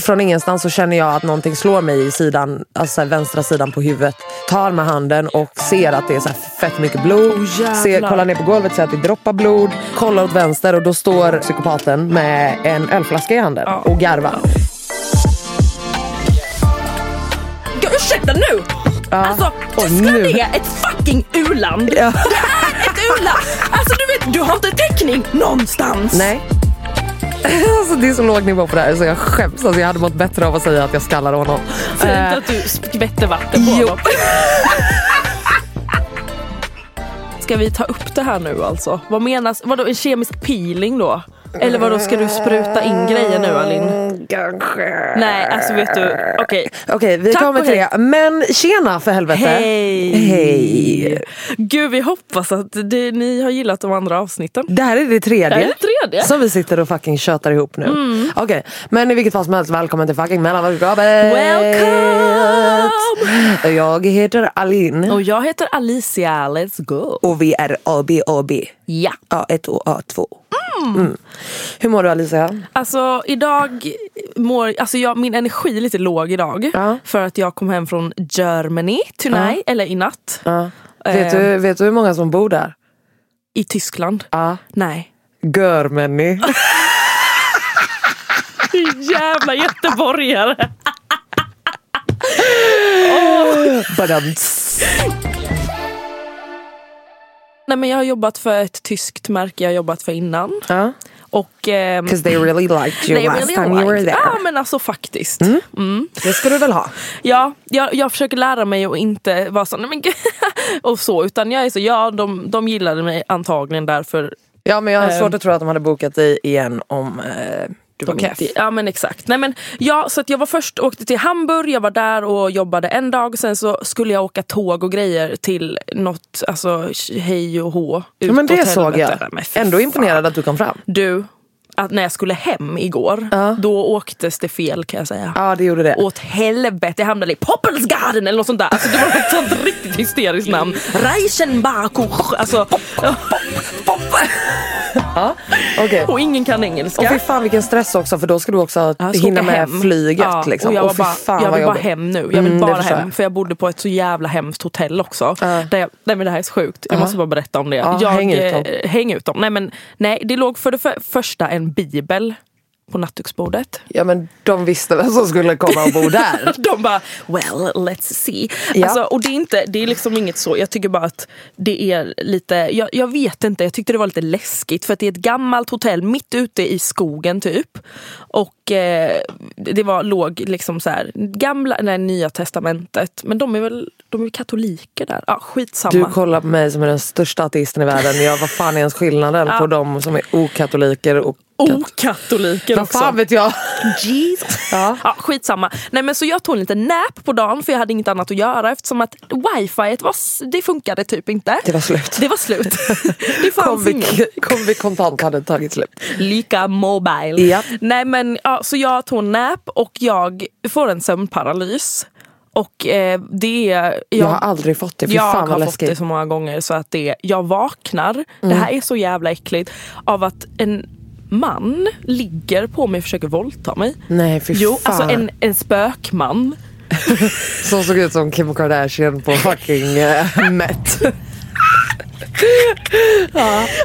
Från ingenstans så känner jag att någonting slår mig i sidan, alltså vänstra sidan på huvudet. Tar med handen och ser att det är så fett mycket blod. Oh, ser, kollar ner på golvet, ser att det droppar blod. Kollar åt vänster och då står psykopaten med en ölflaska i handen och garvar. Gud, ursäkta nu! Alltså, Och Tyskland nu- är ett fucking u-land. Ja. Det är ett u-land. Alltså du vet, du har inte täckning någonstans. Nej. Alltså, det är så låg nivå på det här så jag skäms. Alltså, jag hade mått bättre av att säga att jag skallade honom. Säg Eh, inte att du skvätter vatten på jo. honom. Ska vi ta upp det här nu alltså? Vad menas? Vadå en kemisk peeling då? Eller vadå, ska du spruta in grejer nu Alin? Kanske. Nej, alltså vet du, okej. Okej, vi Tack till hej. det. Men tjena för helvete. Hej! Hej. Gud, vi hoppas att det, ni har gillat de andra avsnitten. Det här är det tredje. Det här är det tredje. Som vi sitter och fucking tjötar ihop nu. Mm. Okej, men i vilket fall som helst, välkommen till fucking mellanvalsgapet. Welcome! Jag heter Alin. Och jag heter Alicia, let's go. Och vi är AB AB. Ja. A1 och A2. Mm. Hur mår du Alicia? Alltså idag mår, alltså jag, min energi är lite låg idag. Ja. För att jag kom hem från Germany tonight, eller i natt. Ja. Vet, Eh. du, vet du hur många som bor där? I Tyskland. Ja. Nej. Görmänny. Jävla göteborgare. Badams. Nej men jag har jobbat för ett tyskt märke jag har jobbat för innan. Ja. Och... ehm, Cause they really liked you last really time you were liked- there. Ja men alltså faktiskt. Mm. Det ska du väl ha? Ja, jag, jag försöker lära mig att inte vara så, nej men och så, utan jag är så, ja de, de gillade mig antagligen därför Ja men jag har Ehm. svårt att tro att de hade bokat dig igen om eh, du var inte, ja men exakt. Nej, men, ja, så att jag var först åkte till Hamburg, jag var där och jobbade en dag, sen så skulle jag åka tåg och grejer till något, alltså hej och hå. Ja, men det såg jag. Men Ändå imponerad att du kom fram. Du, att när jag skulle hem igår, då åktes det fel kan jag säga. Ja det gjorde det. Åt helvete, jag hamnade i Poppelsgarden eller något sånt där. Alltså, det var ett sånt riktigt hysteriskt namn. Reichenbakuch. Alltså, Ja, okej. och ingen kan engelska. Och fy fan vilken stress också för då ska du också ska hinna med hem. flyget. Ja, liksom. och jag, Och bara, fan jag vill bara hem nu. Jag vill Mm, bara hem. För jag bodde på ett så jävla hemskt hotell också. Ja. Där jag, nej men det här är så sjukt. Jag Ja. måste bara berätta om det. Ja, jag, häng ut dem. eh, häng ut dem. Nej, men, nej, det låg för det för, första en bibel på nattduksbordet. Ja men de visste vem som skulle komma och bo där. De bara, well let's see. Ja. Alltså, och det är, inte, det är liksom inget så, jag tycker bara att det är lite, jag, jag vet inte, jag tyckte det var lite läskigt för att det är ett gammalt hotell mitt ute i skogen typ. Och eh, det var, låg liksom så här, gamla, nej, nya testamentet. Men de är väl de är katoliker där? Ja, skitsamma. Du kollar på mig som är den största ateisten i världen. Jag, vad fan är ens skillnaden på de som är okatoliker och Okatoliker Vad också. fan vet jag? Jesus. Ja. Ja, skitsamma. Nej, men så jag tog en liten nap på dagen för jag hade inget annat att göra eftersom att wifi var, det funkade typ inte. Det var slut. Det var slut. Det fanns ingen. Kombi, kombi kontant hade tagit slut. Lika mobile. Ja. Nej men ja, så jag tog en nap och jag får en sömnparalys. Och eh, det är... Jag har aldrig fått det, fy jag fan har vad fått läskigt. det så många gånger så att det, jag vaknar, det Mm. här är så jävla äckligt, av att en man ligger på mig och försöker våldta mig. Nej fy Jo, fan. alltså en, en spökman. Som såg ut som Kim Kardashian på fucking uh, Met.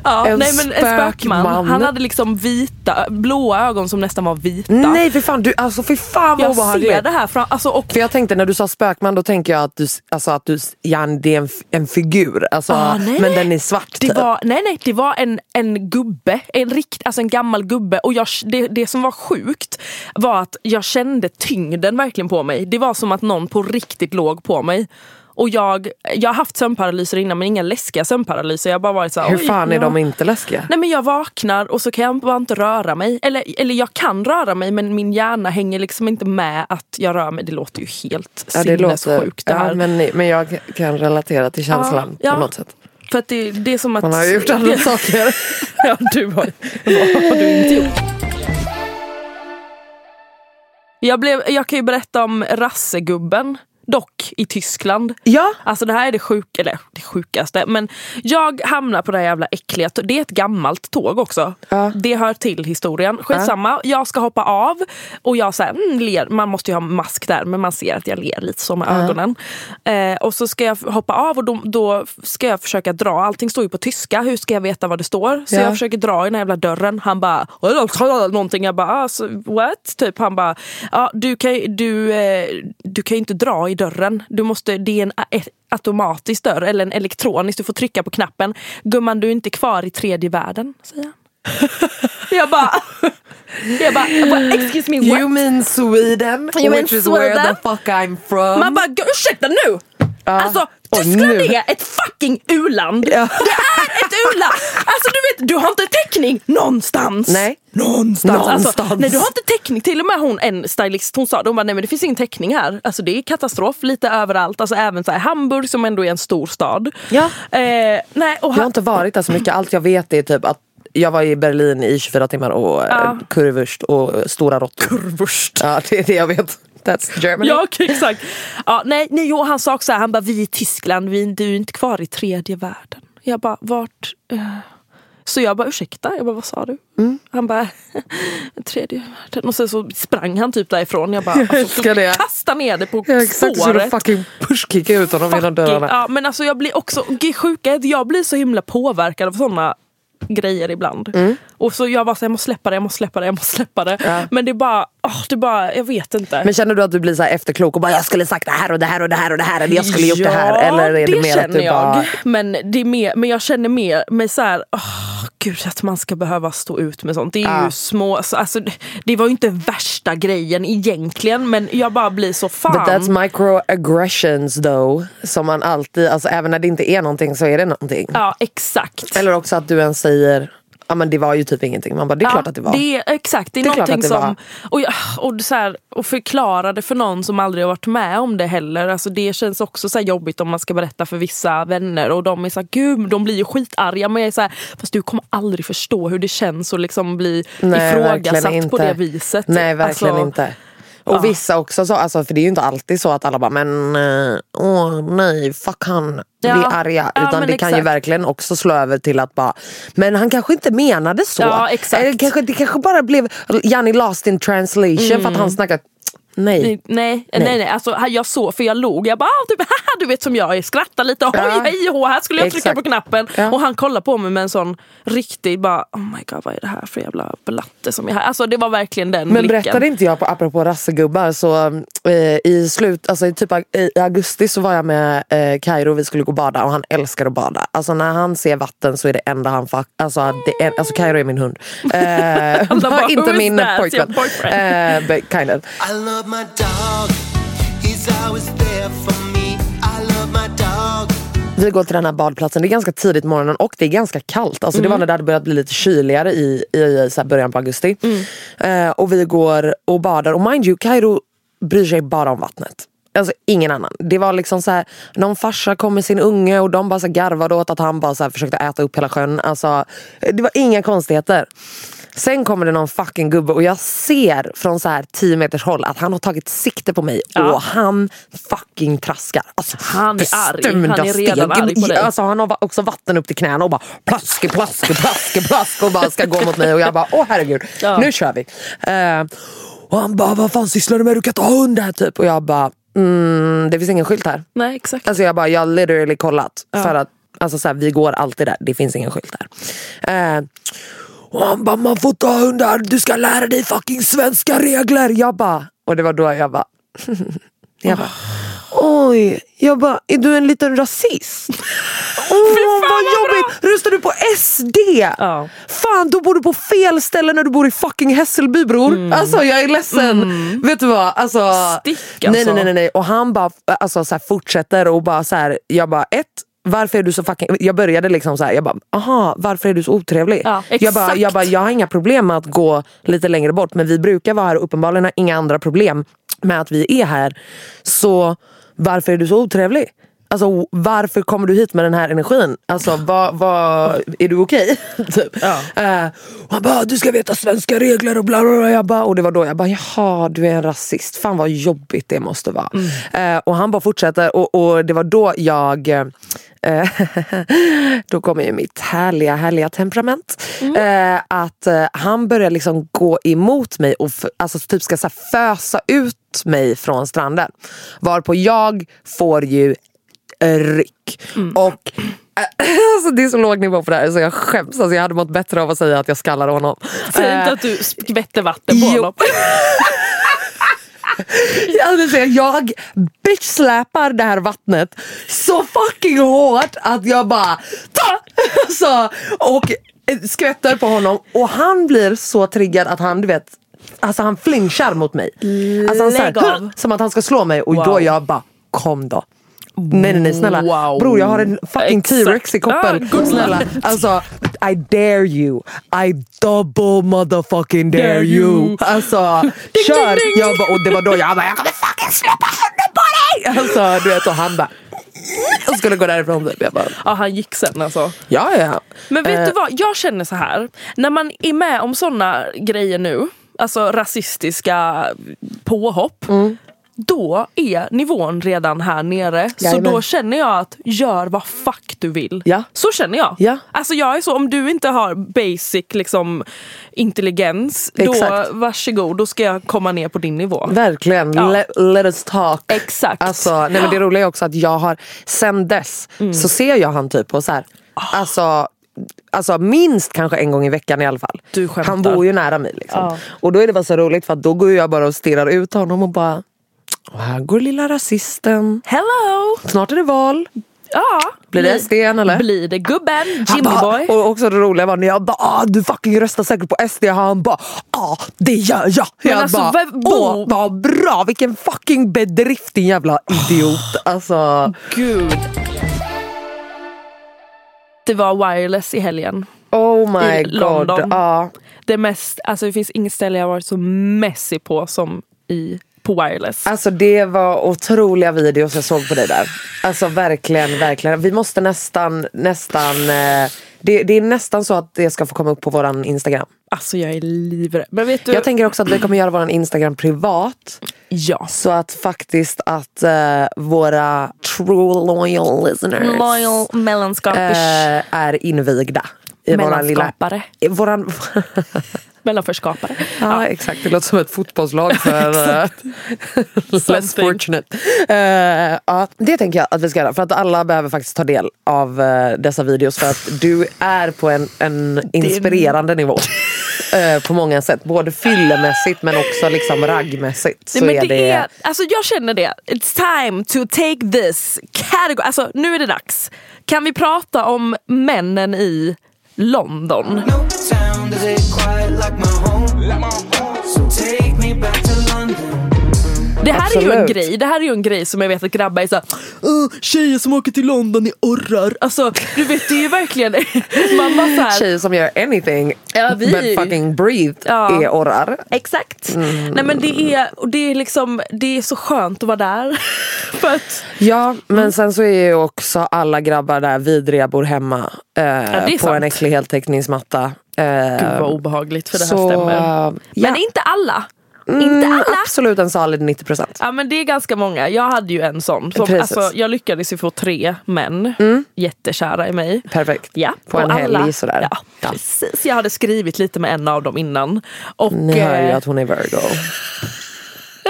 Ja, En nej men en spökman. spökman. Han hade liksom vita, blåa ögon som nästan var vita. Nej för fan, du, alltså för fan vad jag obehagligt. ser det här fram, alltså, och För jag tänkte när du sa spökman då tänker jag att du, alltså att du, Jan, det är en, en figur. Alltså, Ah, nej, men den är svart Det typ. var, nej nej, det var en, en gubbe, en, rikt, alltså en gammal gubbe. Och jag, det, det som var sjukt var att jag kände tyngden verkligen på mig. Det var som att någon på riktigt låg på mig. Och jag, jag har haft sömnparalyser innan men inga läskiga sömnparalyser. Jag har bara varit så här, Hur "Oj, fan är ja." de inte läskiga? Nej men jag vaknar och så kan jag bara inte röra mig. Eller, eller jag kan röra mig men min hjärna hänger liksom inte med att jag rör mig. Det låter ju helt Ja, det låter, sinnessjukt det här. ja, men, men jag kan relatera till känslan Ja, på något sätt. För att det, det är som att... Man har ju gjort andra saker. ja, du har, vad har du inte gjort? Jag, blev, jag kan ju berätta om rassegubben, dock i Tyskland. Ja. Alltså det här är det, sjuk, eller, det sjukaste. Men jag hamnar på det här jävla äckliga Det är ett gammalt tåg också. Ja. Det hör till historien. Skitsamma, jag ska hoppa av och jag så här, mm, ler. Man måste ju ha mask där men man ser att jag ler lite så med ögonen. Eh, och så ska jag hoppa av och då, då ska jag försöka dra. Allting står ju på tyska. Hur ska jag veta vad det står? Så Ja. jag försöker dra i den här jävla dörren. Han bara någonting. Jag bara alltså, what? Typ han bara ja, du kan ju- du, eh, du kan ju inte dra i dörren. Du måste, det är en automatisk dörr eller en elektronisk. Du får trycka på knappen. Gumman du är inte kvar i tredje världen säger han. jag bara jag bara, jag bara excuse me what? You mean Sweden? You mean which is where Sweden? the fuck I'm from. Man bara, "Gud, ursäkta nu! Alltså Och Tyskland är ett fucking u-land. Ja. Det är ett u-land! Alltså du vet, du har inte täckning någonstans. Nej. Någonstans. Någonstans. Alltså, nej, du har inte täckning. Till och med hon, en stylist, hon sa hon bara, nej men det finns ingen täckning här. Alltså det är katastrof lite överallt. Alltså även så här, Hamburg som ändå är en stor stad. Ja. Eh, nej, och Jag har inte varit där så mycket. Allt jag vet är typ att jag var i Berlin i 24 timmar och Ja. ja. currywurst och eh, stora råttor. Kurvurst. Ja, det är det jag vet. That's Germany. Ja okej, exakt. Ja, nej, nej, jo, han sa också här, han bara vi i Tyskland, vi, du är inte kvar i tredje världen. Jag bara vart? eh?" Så jag bara ursäkta, jag bara vad sa du? Mm. Han bara tredje världen. Och sen så sprang han typ därifrån. Jag bara alltså, älskar det. kasta ner det på Ja, exakt, så du fucking pushkicka ut honom genom dörrarna. Ja, men alltså jag blir också, sjuka jag blir så himla påverkad av sådana grejer ibland. Och så jag bara så, jag måste släppa det, jag måste släppa det, jag måste släppa det. Mm. Ja. Men det är bara, åh, det är bara, jag vet inte. Men känner du att du blir så efterklok och bara jag skulle sagt det här och det här och det här och det här eller jag skulle gjort det här? Eller är det, mer att känner du jag. bara... Men, det är mer, men jag känner mer mig så här, åh, gud att man ska behöva stå ut med sånt. Det är Ja. ju små, alltså, alltså, det- det var ju inte värsta grejen egentligen men jag bara blir så fan. But that's microaggressions though. Som man alltid, alltså även när det inte är någonting så är det någonting. Ja exakt. Eller också att du ens säger, ja men det var ju typ ingenting. Man bara, det är klart att det var. Det exakt, det är, Det är någonting det som... Och, jag, och, så här, och förklara det för någon som aldrig har varit med om det heller. Alltså det känns också så jobbigt om man ska berätta för vissa vänner och de är så här, gud de blir ju skitarga. Men jag är så här, fast du kommer aldrig förstå hur det känns att liksom bli Nej, ifrågasatt på det viset. Nej verkligen Alltså, inte. Och vissa också så, alltså, för det är ju inte alltid så att alla bara men eh, åh nej fuck han, Ja. blir arga. Ja, Utan det kan ju exakt. verkligen också slå över till att bara men han kanske inte menade så. Ja, exakt. Eller kanske, det kanske bara blev Janni lost in translation för att han snackade nej. Nej, nej, nej, nej. Alltså, jag såg, för jag låg, jag bara ah, typ, du vet som jag är, skrattar lite, oj Ja. hej hå, här skulle jag trycka Exakt. på knappen. Ja. Och han kollar på mig med en sån riktig, bara oh my god vad är det här för jävla blatte som är här. Alltså det var verkligen den Men blicken. berättade inte jag, på, apropå rassegubbar, så eh, i slut, alltså i typ i augusti så var jag med eh, Kairo och vi skulle gå och bada och han älskar att bada. Alltså när han ser vatten så är det enda han fuck, alltså, det är, alltså Kairo är min hund. Eh, bara, inte "Who is min pojkvän. Eh, but kind of. I love my dog. He's always there for me. I love my dog. Vi går till den här badplatsen, det är ganska tidigt på morgonen och det är ganska kallt. Alltså Det var när det hade börjat bli lite kyligare i, i så här början på augusti. Eh, och vi går och badar och mind you, Kairo bryr sig bara om vattnet. Alltså ingen annan. Det var liksom så här, någon farsa kom med sin unge och de bara så här garvade åt att han bara så här försökte äta upp hela sjön. Alltså, det var inga konstigheter. Sen kommer det någon fucking gubbe och jag ser från så här 10 meters håll att han har tagit sikte på mig Ja. och han fucking traskar. Alltså, Han är arg. Han är redan steg. arg på dig. Alltså, han har också vatten upp till knäna och bara plaske, plaske, plaske, plask och bara ska gå mot mig och jag bara åh herregud, Ja. nu kör vi. Eh, och han bara vad fan sysslar du med? Du kan ha hund här typ. Och jag bara mm, det finns ingen skylt här. Nej exakt. Alltså jag bara, jag har literally kollat. För att alltså så här, vi går alltid där, det finns ingen skylt där. Eh, och han bara, man får ta hundar, du ska lära dig fucking svenska regler. Jag bara, och det var då jag bara, jag bara Oj, jag bara, är du en liten rasist? Åh, vad jobbigt! Röstar du på SD? Ja. Fan, du bor du på fel ställe när du bor i fucking Hässelby bror. Alltså jag är ledsen. Vet du vad? Alltså, Mm. Stick, alltså. nej, nej, nej, nej. Och han bara alltså, så här, fortsätter och bara så här, jag bara ett, varför är du så fucking... Jag började liksom så här, jag bara, aha, varför är du så otrevlig? Ja, jag, bara, jag bara, jag har inga problem med att gå lite längre bort men vi brukar vara här och uppenbarligen har inga andra problem med att vi är här. Så varför är du så otrevlig? Alltså varför kommer du hit med den här energin? Alltså vad, vad, är du okej? typ. Eh, och han bara, du ska veta svenska regler och bla bla bla. Jag bara, och det var då jag bara, jaha du är en rasist. Fan vad jobbigt det måste vara. Eh, och han bara fortsätter och, och det var då jag eh, då kommer ju mitt härliga, härliga temperament. Eh, att eh, han börjar liksom gå emot mig och alltså, typ ska så här, fösa ut mig från stranden. Varpå jag får ju ryck. Och alltså, det är så låg nivå på det här så jag skäms. Alltså, jag hade mått bättre av att säga att jag skallar honom. Säg Eh, inte att du skvätter vatten på jo. honom. Jag säga, jag bitch-släpar det här vattnet så fucking hårt att jag bara ta! Alltså, och skvätter på honom och han blir så triggad att han du vet Alltså han flinchar mot mig. Alltså han så här, som att han ska slå mig och Wow. då jag bara kom då. Nej nej nej snälla. Wow. Bror jag har en fucking. T-rex i koppen. Ah, snälla. Alltså I dare you. I double motherfucking dare, Dare you. Alltså kör. Jag bara, och det var då jag bara jag kommer fucking släppa handen på dig. Alltså du vet och han bara jag skulle gå därifrån typ. Jag bara Ja han gick sen alltså. ja ja. Men vet Eh, du vad, jag känner så här. När man är med om såna grejer nu, alltså rasistiska påhopp. Då är nivån redan här nere. Så Jajamän. då känner jag att gör vad fuck du vill. Ja. Så känner jag. Ja. Alltså jag är så, om du inte har basic liksom, intelligens, Exakt. då varsågod, då ska jag komma ner på din nivå. Verkligen, Ja. let, let us talk. Exakt. Alltså, nej men det roliga är också att jag har, sen dess Mm. så ser jag han typ på så här, Ah. alltså, alltså minst kanske en gång i veckan i alla fall. Han bor ju nära mig. Liksom. Ja. Och då är det bara så roligt för då går jag bara och stirrar ut honom och bara, och här går lilla rasisten. Hello! Snart är det val. Ja. Blir det SD eller? Blir det gubben, Han Jimmy bara, boy? och också det roliga var när jag bara ah, du fucking röstar säkert på SD. Han bara ah det gör jag. Men jag alltså, bara åh vad bra vilken fucking bedrift din jävla idiot. Alltså Gud. Det var wireless i helgen. oh my I god. London. Ja. Det, mest, alltså det finns inget ställe jag varit så messy på som i, på wireless. Alltså det var otroliga videos jag såg på dig där. Alltså verkligen, verkligen. Vi måste nästan, nästan eh, det, det är nästan så att det ska få komma upp på våran Instagram. Alltså jag är livrädd. Men vet du? Jag tänker också att vi kommer göra våran Instagram privat. ja. Så att faktiskt att eh, våra true loyal listeners Loyal mellanskapers. eh, är invigda. I våran lilla... Våran, Mellanförskapare. ja, exakt, det låter som ett fotbollslag för uh, less fortunate. Eh, ja, det tänker jag att vi ska göra för att alla behöver faktiskt ta del av eh, dessa videos för att du är på en, en inspirerande nivå. eh, på många sätt, både fyllemässigt men också liksom raggmässigt. Så Nej, men är det, det, är, alltså jag känner det. It's time to take this category. Alltså nu är det dags. Kan vi prata om männen i London? No does it quite like my home. So take me back to London. Det här är ju en Absolut. grej, det här är ju en grej som jag vet att grabbar är såhär "Åh, Tjejer som åker till London i orrar. Alltså du vet det är ju verkligen Man såhär tjejer som gör anything Ja, vi- but fucking breathe Ja. är orrar. Exakt. Mm. Nej men det är, och det är liksom Det är så skönt att vara där. För att Ja, men sen så är ju också alla grabbar där vidriga bor hemma eh, är på sant. en äcklig heltäckningsmatta Gud vad obehagligt för det här så, stämmer. ja. Men inte alla. mm, inte alla. Absolut en solid 90%. Ja men det är ganska många. Jag hade ju en sån. Som, alltså, jag lyckades ju få tre män jättekära i mig. Perfekt. Ja, På en helg sådär. Ja, precis. Jag hade skrivit lite med en av dem innan. Och, Ni hör ju eh, att hon är Virgo.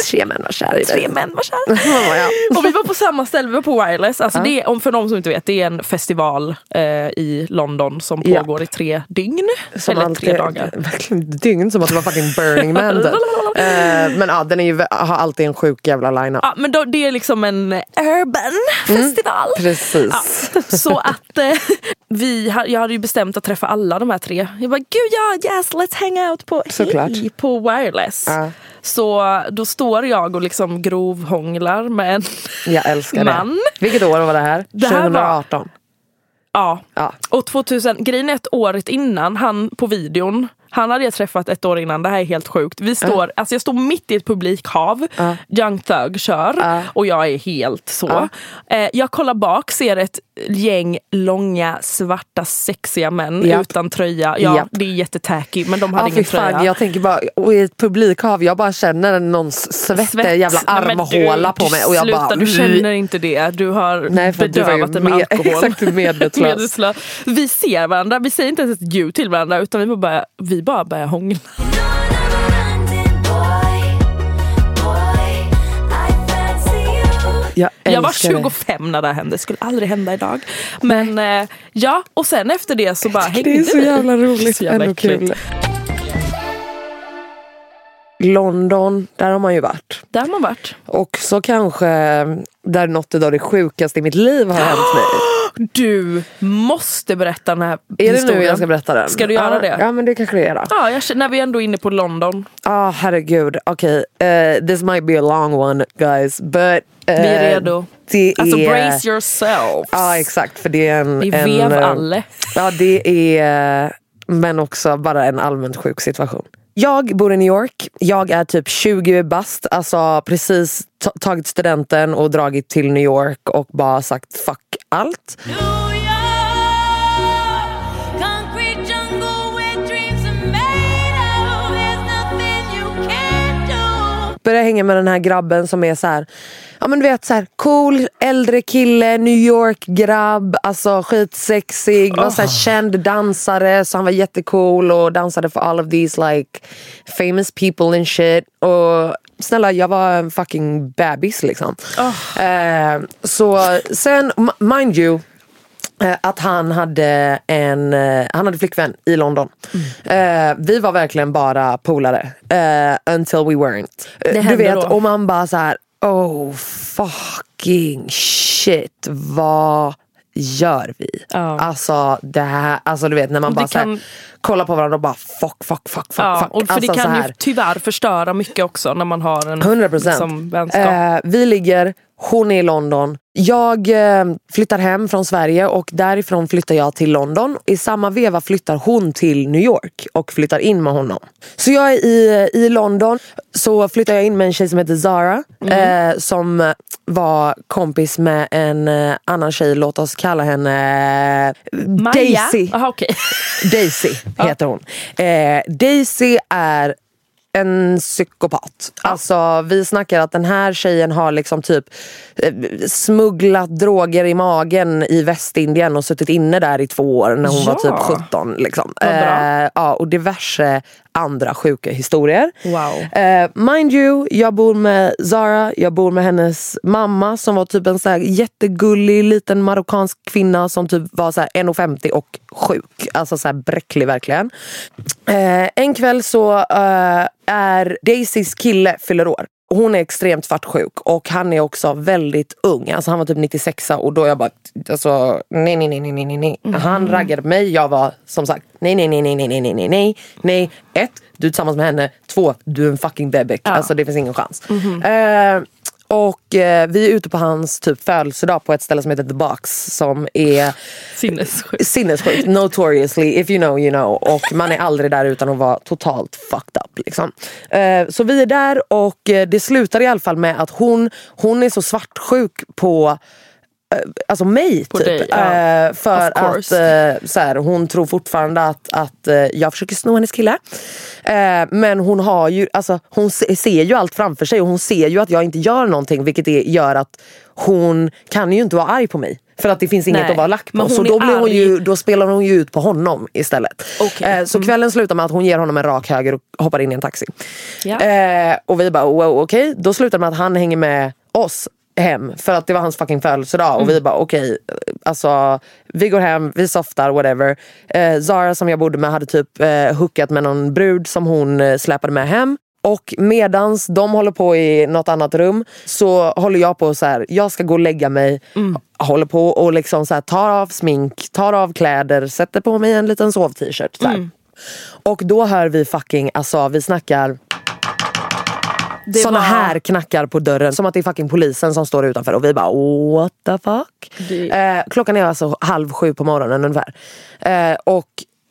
Tre män var kära i dig. Tre män var kära. ja. Och vi var på samma ställe, vi var på Wireless. Alltså det är, om för de som inte vet, det är en festival eh, i London som Ja. pågår i tre dygn. Som eller alltid, tre dagar. Verkligen dygn som att det var fucking Burning Man. typ. Eh, men ja, den är ju, har alltid en sjuk jävla line-up. Ja, men då, det är liksom en urban festival. Precis. Ja, så att eh, vi, jag hade ju bestämt att träffa alla de här tre. Jag bara, gud ja, yes, let's hang out på, Såklart. hej, på Wireless. Ja. Så då står jag och liksom grovhånglar med en Jag älskar Man. det. Vilket år var det här? Det här var- 2018? Ja. Ja. Och 2000, grejen är att året innan, han på videon, han hade jag träffat ett år innan, det här är helt sjukt. Vi står, alltså jag står mitt i ett publikhav, Young Thug kör och jag är helt så. Eh, jag kollar bak, ser ett gäng långa, svarta, sexiga män Japp. utan tröja. Ja, Japp. det är jättetacky men de hade Ja, ingen fan, tröja. jag tänker bara, och i ett publikhav, jag bara känner någons svett, Svett. jävla armhåla på mig. Och jag sluta, bara, du känner inte det. Du har Nej, bedövat det med med- alkohol. exakt, medvetslös. Medvetslös. Vi ser varandra, vi säger inte ens ett ljud till varandra utan vi bara, börjar- vi bara börjar hångla. jag, Jag var älskar det. 25 när det här hände, det skulle aldrig hända idag. Men eh, ja, och sen efter det så bara hängde Det är så vi. jävla roligt. Så jävla Ändå kul. London, där har man ju varit. Där har man varit. Också kanske där något av det sjukaste i mitt liv har hänt mig. Du måste berätta den här Är det historien. nu jag ska berätta den? Ska du göra ja, det? Ja men det kanske jag gör. Ja, jag, känner- när vi ändå är inne på London. Ah herregud, okej. eh, this might be a long one guys. But, eh, Vi är redo. Det Alltså är, brace yourselves. Ja exakt för det är en... Det är en, eh, Ja det är, men också bara en allmänt sjuk situation. Jag bor i New York, jag är typ 20 bast, alltså precis tagit studenten och dragit till New York och bara sagt fuck allt. Börjar hänga med den här grabben som är så här, ja men du vet så här, cool äldre kille, New York grabb, alltså skitsexig, var så här känd dansare så han var jättecool och dansade för all of these like famous people and shit. Och snälla jag var en fucking bebis liksom. Eh, så sen, mind you, att han hade en eh, han hade flickvän i London. Eh, vi var verkligen bara polare. eh, until we weren't. Eh, du vet, då. och man bara så här: oh fucking shit, vad gör vi? Ja. Alltså det här, alltså du vet när man bara här, kan- kollar på varandra och bara fuck, fuck, fuck, fuck. Ja, fuck. och för alltså, det kan ju tyvärr förstöra mycket också när man har en 100 liksom, vänskap. Eh, vi ligger, hon är i London. Jag eh, flyttar hem från Sverige och därifrån flyttar jag till London. I samma veva flyttar hon till New York och flyttar in med honom. Så jag är i, i London, så flyttar jag in med en tjej som heter Zara. Mm. Eh, som var kompis med en eh, annan tjej, låt oss kalla henne Maja? Daisy. Aha, okej. Daisy heter hon. Eh, Daisy är en psykopat. Alltså vi snackar att den här tjejen har liksom typ eh, smugglat droger i magen i Västindien och suttit inne där i två år när hon var Ja. typ 17. Liksom. Eh, ja, och diverse andra sjuka historier. Wow. Eh, mind you, jag bor med Zara, jag bor med hennes mamma som var typ en så här jättegullig liten marockansk kvinna som typ var så här 1,50 och sjuk. Alltså så här bräcklig verkligen. Eh, en kväll så eh, är Daisys kille fyller år. Hon är extremt svartsjuk och han är också väldigt ung. Alltså han var typ 96 och då jag bara, alltså, nej nej nej nej nej nej, nej. Han raggade mig, jag var som sagt nej nej nej nej nej nej nej nej nej. Ett, du är tillsammans med henne. Två, du är en fucking bebek. Alltså det finns ingen chans. Eh, och eh, vi är ute på hans typ födelsedag på ett ställe som heter The Box som är Sinnessjukt. sinnessjukt, notoriously, if you know you know. Och man är aldrig där utan att vara totalt fucked up. Liksom. Eh, så vi är där och eh, det slutar i alla fall med att hon, hon är så svartsjuk på alltså mig På typ. dig, ja. Eh, för att eh, så här, hon tror fortfarande att, att eh, jag försöker sno hennes kille. Eh, men hon har ju, alltså hon se, ser ju allt framför sig och hon ser ju att jag inte gör någonting vilket är, gör att hon kan ju inte vara arg på mig. För att det finns inget Nej, att vara lack på. Så då, blir hon ju, då spelar hon ju ut på honom istället. Okej. Eh, så kvällen slutar med att hon ger honom en rak höger och hoppar in i en taxi. Ja. Eh, och vi bara wow okej. Då slutar det med att han hänger med oss hem för att det var hans fucking födelsedag och Mm. vi bara okej, alltså vi går hem, vi softar whatever. Eh, Zara som jag bodde med hade typ eh, hookat med någon brud som hon eh, släpade med hem. Och medans de håller på i något annat rum så håller jag på så här. jag ska gå och lägga mig, Mm. håller på och liksom så här, tar av smink, tar av kläder, sätter på mig en liten sov-t-shirt. Mm. Och då hör vi fucking, alltså vi snackar såna var- här knackar på dörren som att det är fucking polisen som står utanför och vi bara what the fuck. Det- Eh, klockan är alltså halv sju på morgonen ungefär. Eh, och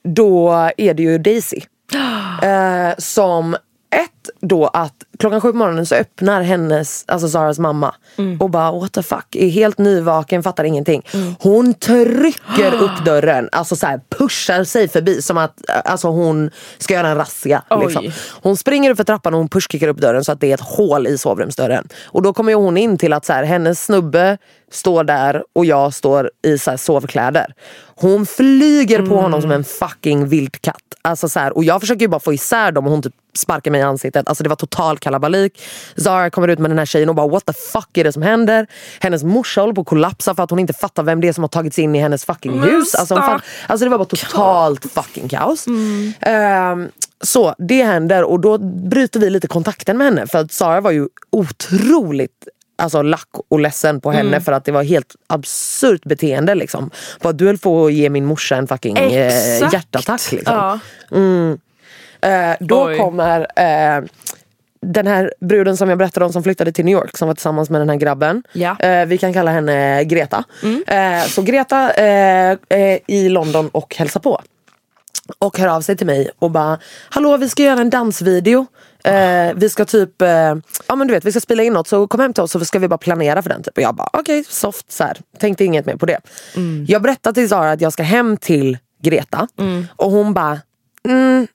då är det ju Daisy. Eh, som ett då att klockan sju på morgonen så öppnar hennes, alltså Zaras mamma Mm. och bara what the fuck, är helt nyvaken, fattar ingenting. Hon trycker upp dörren, alltså så här, pushar sig förbi som att alltså hon ska göra en razzia. Liksom. Hon springer upp för trappan och hon pushkickar upp dörren så att det är ett hål i sovrumsdörren. Och då kommer hon in till att så här, hennes snubbe står där och jag står i så här, sovkläder. Hon flyger på honom som en fucking vildkatt. Alltså, så här, och jag försöker ju bara få isär dem och hon typ sparkar mig i ansiktet. Alltså det var total kalabalik. Zara kommer ut med den här tjejen och bara what the fuck är det som händer? Hennes morsa håller på att kollapsa för att hon inte fattar vem det är som har tagit sig in i hennes fucking hus. Alltså, fan, alltså det var bara totalt fucking kaos. Ehm, så det händer och då bryter vi lite kontakten med henne för att Sara var ju otroligt alltså, lack och ledsen på henne för att det var helt absurt beteende. Liksom. Bara, du höll på att ge min morsa en fucking eh, hjärtattack. Liksom. Ja. Eh, då Oj. kommer eh, den här bruden som jag berättade om som flyttade till New York som var tillsammans med den här grabben. Ja. Eh, vi kan kalla henne Greta. Eh, så Greta eh, är i London och hälsar på. Och hör av sig till mig och bara Hallå vi ska göra en dansvideo. Eh, vi ska typ, eh, ja men du vet vi ska spela in något så kom hem till oss så ska vi bara planera för den. Typ. Och jag bara okej soft så här. Tänkte inget mer på det. Jag berättar till Zara att jag ska hem till Greta och hon bara mm,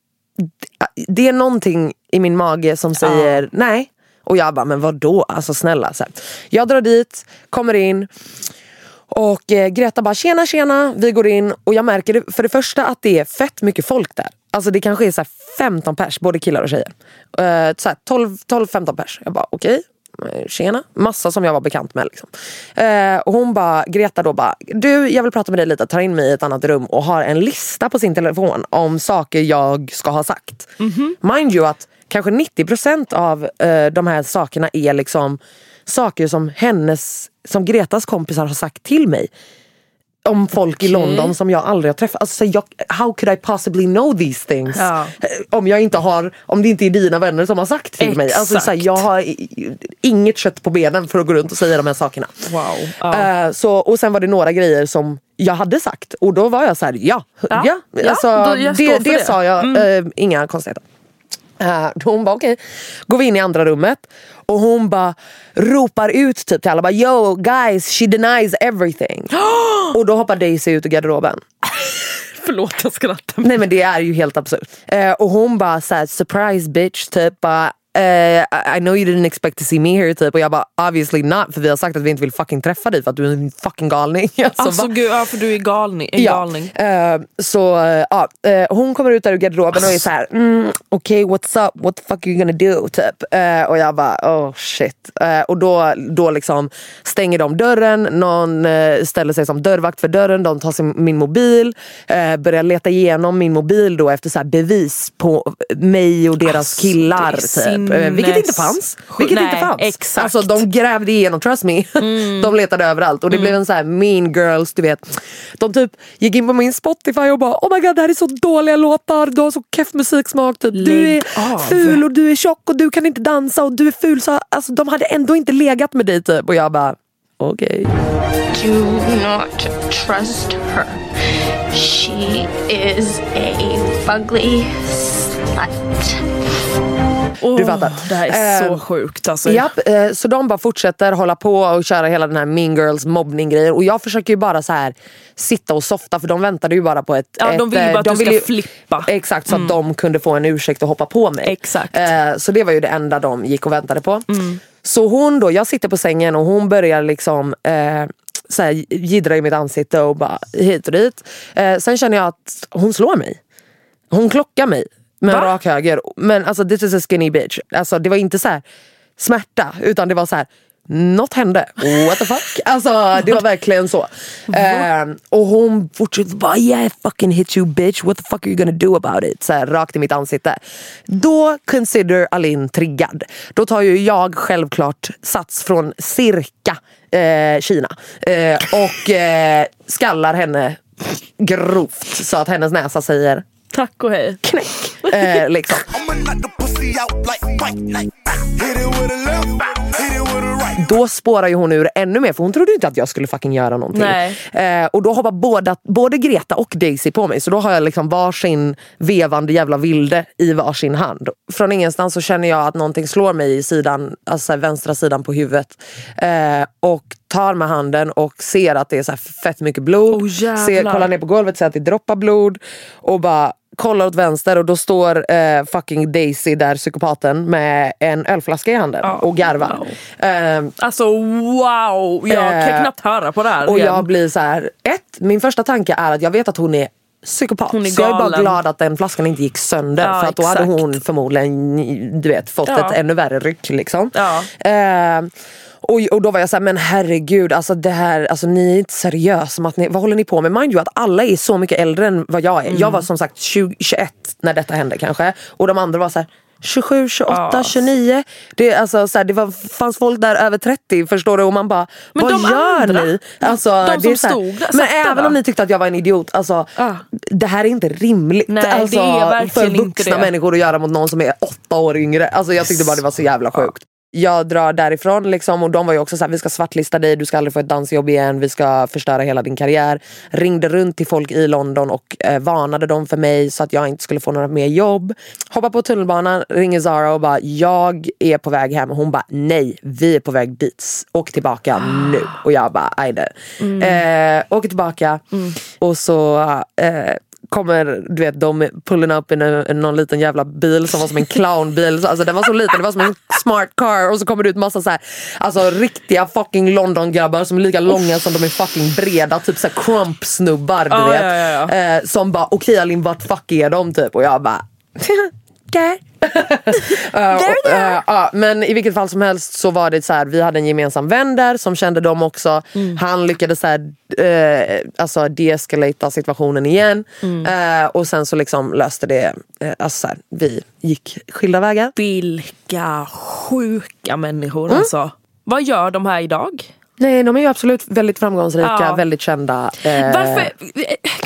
det är någonting i min mage som säger nej. Och jag bara, men vad då? Alltså snälla. Så här. Jag drar dit, kommer in. Och eh, Greta bara, tjena tjena. Vi går in och jag märker det, för det första att det är fett mycket folk där. Alltså det kanske är så här 15 pers, både killar och tjejer. Eh, här 12 12-15 pers. Jag bara, okej. eh, Tjena. Massa som jag var bekant med. Liksom. Eh, och hon bara, Greta då bara, du jag vill prata med dig lite. Tar in mig i ett annat rum och har en lista på sin telefon om saker jag ska ha sagt. Mind you att kanske 90% av eh, de här sakerna är liksom saker som hennes, som Gretas kompisar har sagt till mig. Om folk i London som jag aldrig har träffat. Alltså, jag, how could I possibly know these things? Ja. Eh, Om, jag inte har, om det inte är dina vänner som har sagt till mig. Alltså, så här, Exakt. jag har inget kött på benen för att gå runt och säga de här sakerna. Wow. Ja. Eh, så, och sen var det några grejer som jag hade sagt och då var jag så här: ja. ja, Ja, ja, Alltså, då- jag står det, det, det. Mm. sa jag, eh, inga konstigheter. Uh, hon bara okej, går vi in i andra rummet och hon bara ropar ut typ till alla bara yo guys she denies everything. och då hoppar Daisy ut ur garderoben. Förlåt jag skrattar. Nej men det är ju helt absurt. Eh, och hon bara såhär surprise bitch typ bara eh, I know you didn't expect to see me here typ och jag bara obviously not för vi har sagt att vi inte vill fucking träffa dig för att du är en fucking galning. Alltså, Alltså gud, ja, för du är galning. En galning. eh, så eh, ja, eh, hon kommer ut där ur garderoben och är så här: mm, okej what's up, what the fuck are you gonna do? Typ. Och jag bara oh shit. Och då, då liksom stänger de dörren, någon ställer sig som dörrvakt för dörren, de tar sin, min mobil, börjar leta igenom min mobil då efter så bevis på mig och deras Alltså, killar. Typ. Eh, vilket inte fanns. Vilket Nej, inte fanns. exakt. Mm. Alltså, de grävde igenom, trust me. de letade överallt och det blev en så här mean girls, du vet. De typ gick in på min Spotify och bara oh my god det här är så dåliga låtar, du har så keff musiksmak. Typ. Du är av. ful och du är tjock och du kan inte dansa och du är ful. Så, alltså, de hade ändå inte legat med dig typ. Och jag bara okej. Do not trust her. She is a fugly Åh, Du fattar. Det här är så Eh, sjukt alltså. Japp, eh, så de bara fortsätter hålla på och köra hela den här mean girls mobbning grejen och jag försöker ju bara så här sitta och softa för de väntade ju bara på ett... Ja, de ett, vill ju eh, bara att de du ska ju- flippa. Exakt, så att de kunde få en ursäkt att hoppa på mig. Exakt. Eh, så det var ju det enda de gick och väntade på. Mm. Så hon då, jag sitter på sängen och hon börjar liksom eh, så här, jiddra i mitt ansikte och bara hit och dit. Eh, sen känner jag att hon slår mig. Hon klockar mig med en Va? rak höger. Men alltså this is a skinny bitch. Alltså, det var inte så här smärta utan det var så här. Något hände. What the fuck? Alltså det var verkligen så. Ehm, och hon fortsatte bara yeah I fucking hit you bitch. What the fuck are you gonna do about it? Så här, rakt i mitt ansikte. Då consider Alin triggad. Då tar ju jag självklart sats från cirka eh, Kina. Eh, och eh, skallar henne grovt så att hennes näsa säger Tack och hej. knäck. Eh, liksom. Då spårar ju hon ur ännu mer för hon trodde inte att jag skulle fucking göra någonting. Nej. Eh, och då hoppar båda, både Greta och Daisy på mig så då har jag liksom varsin vevande jävla vilde i varsin hand. Från ingenstans så känner jag att någonting slår mig i sidan, alltså vänstra sidan på huvudet. Eh, och tar med handen och ser att det är så här fett mycket blod. Oh, ser, kollar ner på golvet, ser att det droppar blod och bara kollar åt vänster och då står eh, fucking Daisy där, psykopaten, med en ölflaska i handen och garvar. wow. Eh, Alltså wow, jag kan Eh, knappt höra på det här. och igen. jag blir så här, ett, min första tanke är att jag vet att hon är psykopat. Hon är så jag är bara glad att den flaskan inte gick sönder. Ja, för att då hade exakt. hon förmodligen du vet, fått Ja. ett ännu värre ryck. Liksom. Ja. Och, och då var jag så här, men herregud, alltså det här, alltså, ni är inte seriösa. att ni, vad håller ni på med? Mind you att alla är så mycket äldre än vad jag är. Mm. Jag var som sagt 20, 21 när detta hände kanske. Och de andra var så här 27, 28, Ja. 29. Det, alltså, så här, det var, fanns folk där över 30 förstår du och man bara, Men vad gör andra? ni? Alltså, De det är som stod där, Men även då? om ni tyckte att jag var en idiot, alltså, Ah. det här är inte rimligt Nej, det alltså, är verkligen för inte vuxna människor att göra mot någon som är åtta år yngre. Alltså, jag tyckte bara det var så jävla sjukt. Jag drar därifrån liksom, och de var ju också såhär, vi ska svartlista dig, du ska aldrig få ett dansjobb igen, vi ska förstöra hela din karriär. Ringde runt till folk i London och eh, varnade dem för mig så att jag inte skulle få några mer jobb. Hoppar på tunnelbanan, ringer Zara och bara, jag är på väg hem. Och hon bara, nej, vi är på väg dit. Åk tillbaka nu. Och jag bara, ajde. Eh, åker tillbaka och så eh, kommer du vet de pulling up i någon liten jävla bil som var som en clownbil. Så, Alltså den var så liten, det var som en smart car och så kommer det ut massa så här, alltså riktiga fucking London grabbar som är lika långa som de är fucking breda. Typ så här crump snubbar du Ja, vet. ja, ja, ja. Eh, som bara okej Alin vart fuck är de typ? Och jag bara Eh, och, eh, ja, men i vilket fall som helst så var det så här, vi hade en gemensam vän där som kände dem också. Han lyckades så här, eh, alltså deeskalata situationen igen. Eh, och sen så liksom löste det, eh, alltså så här, vi gick skilda vägar. Vilka sjuka människor Mm. alltså. Vad gör de här idag? Nej de är ju absolut väldigt framgångsrika, Ja. väldigt kända. eh, Varför,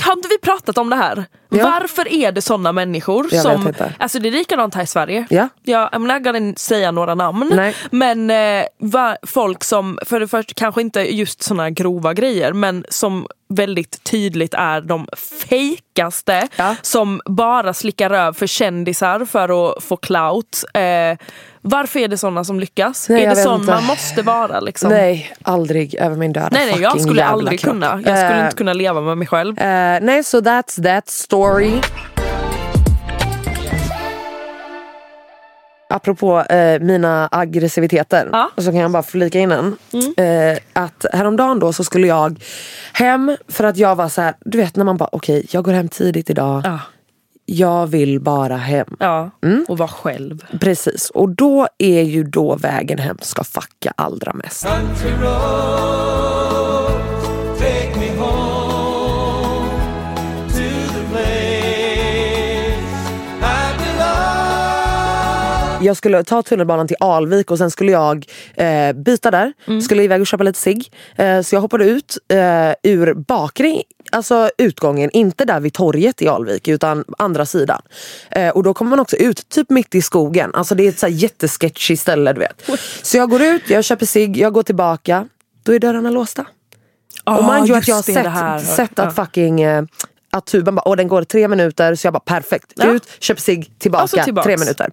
har inte vi pratat om det här? Ja. Varför är det sådana människor Jag som... inte. Alltså det är likadant här i Sverige. Ja. Jag not gonna säga några namn. Nej. Men eh, va, folk som, för det första kanske inte just såna grova grejer men som väldigt tydligt är de fejkaste Ja. som bara slickar röv för kändisar för att få clout. Eh, varför är det såna som lyckas? Nej, är det sån inte. man måste vara? Liksom? Nej, aldrig över min döda nej, nej jag skulle aldrig kropp. kunna. Jag skulle Eh, inte kunna leva med mig själv. Eh, nej, så that's that story. Apropå eh, mina aggressiviteter Ja. så kan jag bara flika in en. Eh, att häromdagen då så skulle jag hem för att jag var så här, du vet när man bara okej jag går hem tidigt idag. Ja. Jag vill bara hem. Ja, Mm. och vara själv. Precis, och då är ju då vägen hem ska fucka allra mest. Jag skulle ta tunnelbanan till Alvik och sen skulle jag eh, byta där. Skulle iväg och köpa lite cigg. Eh, så jag hoppade ut eh, ur bakre, alltså utgången, inte där vid torget i Alvik utan andra sidan. Eh, och då kommer man också ut typ mitt i skogen. Alltså det är ett så här jättesketchy ställe du vet. Så jag går ut, jag köper cigg, jag går tillbaka. Då är dörrarna låsta. och man ju att jag har sett, sett Ja. att fucking eh, att tuben bara, den går tre minuter så jag bara perfekt. Ja. Ut, köp sig tillbaka, Alltså tillbaks. tre minuter.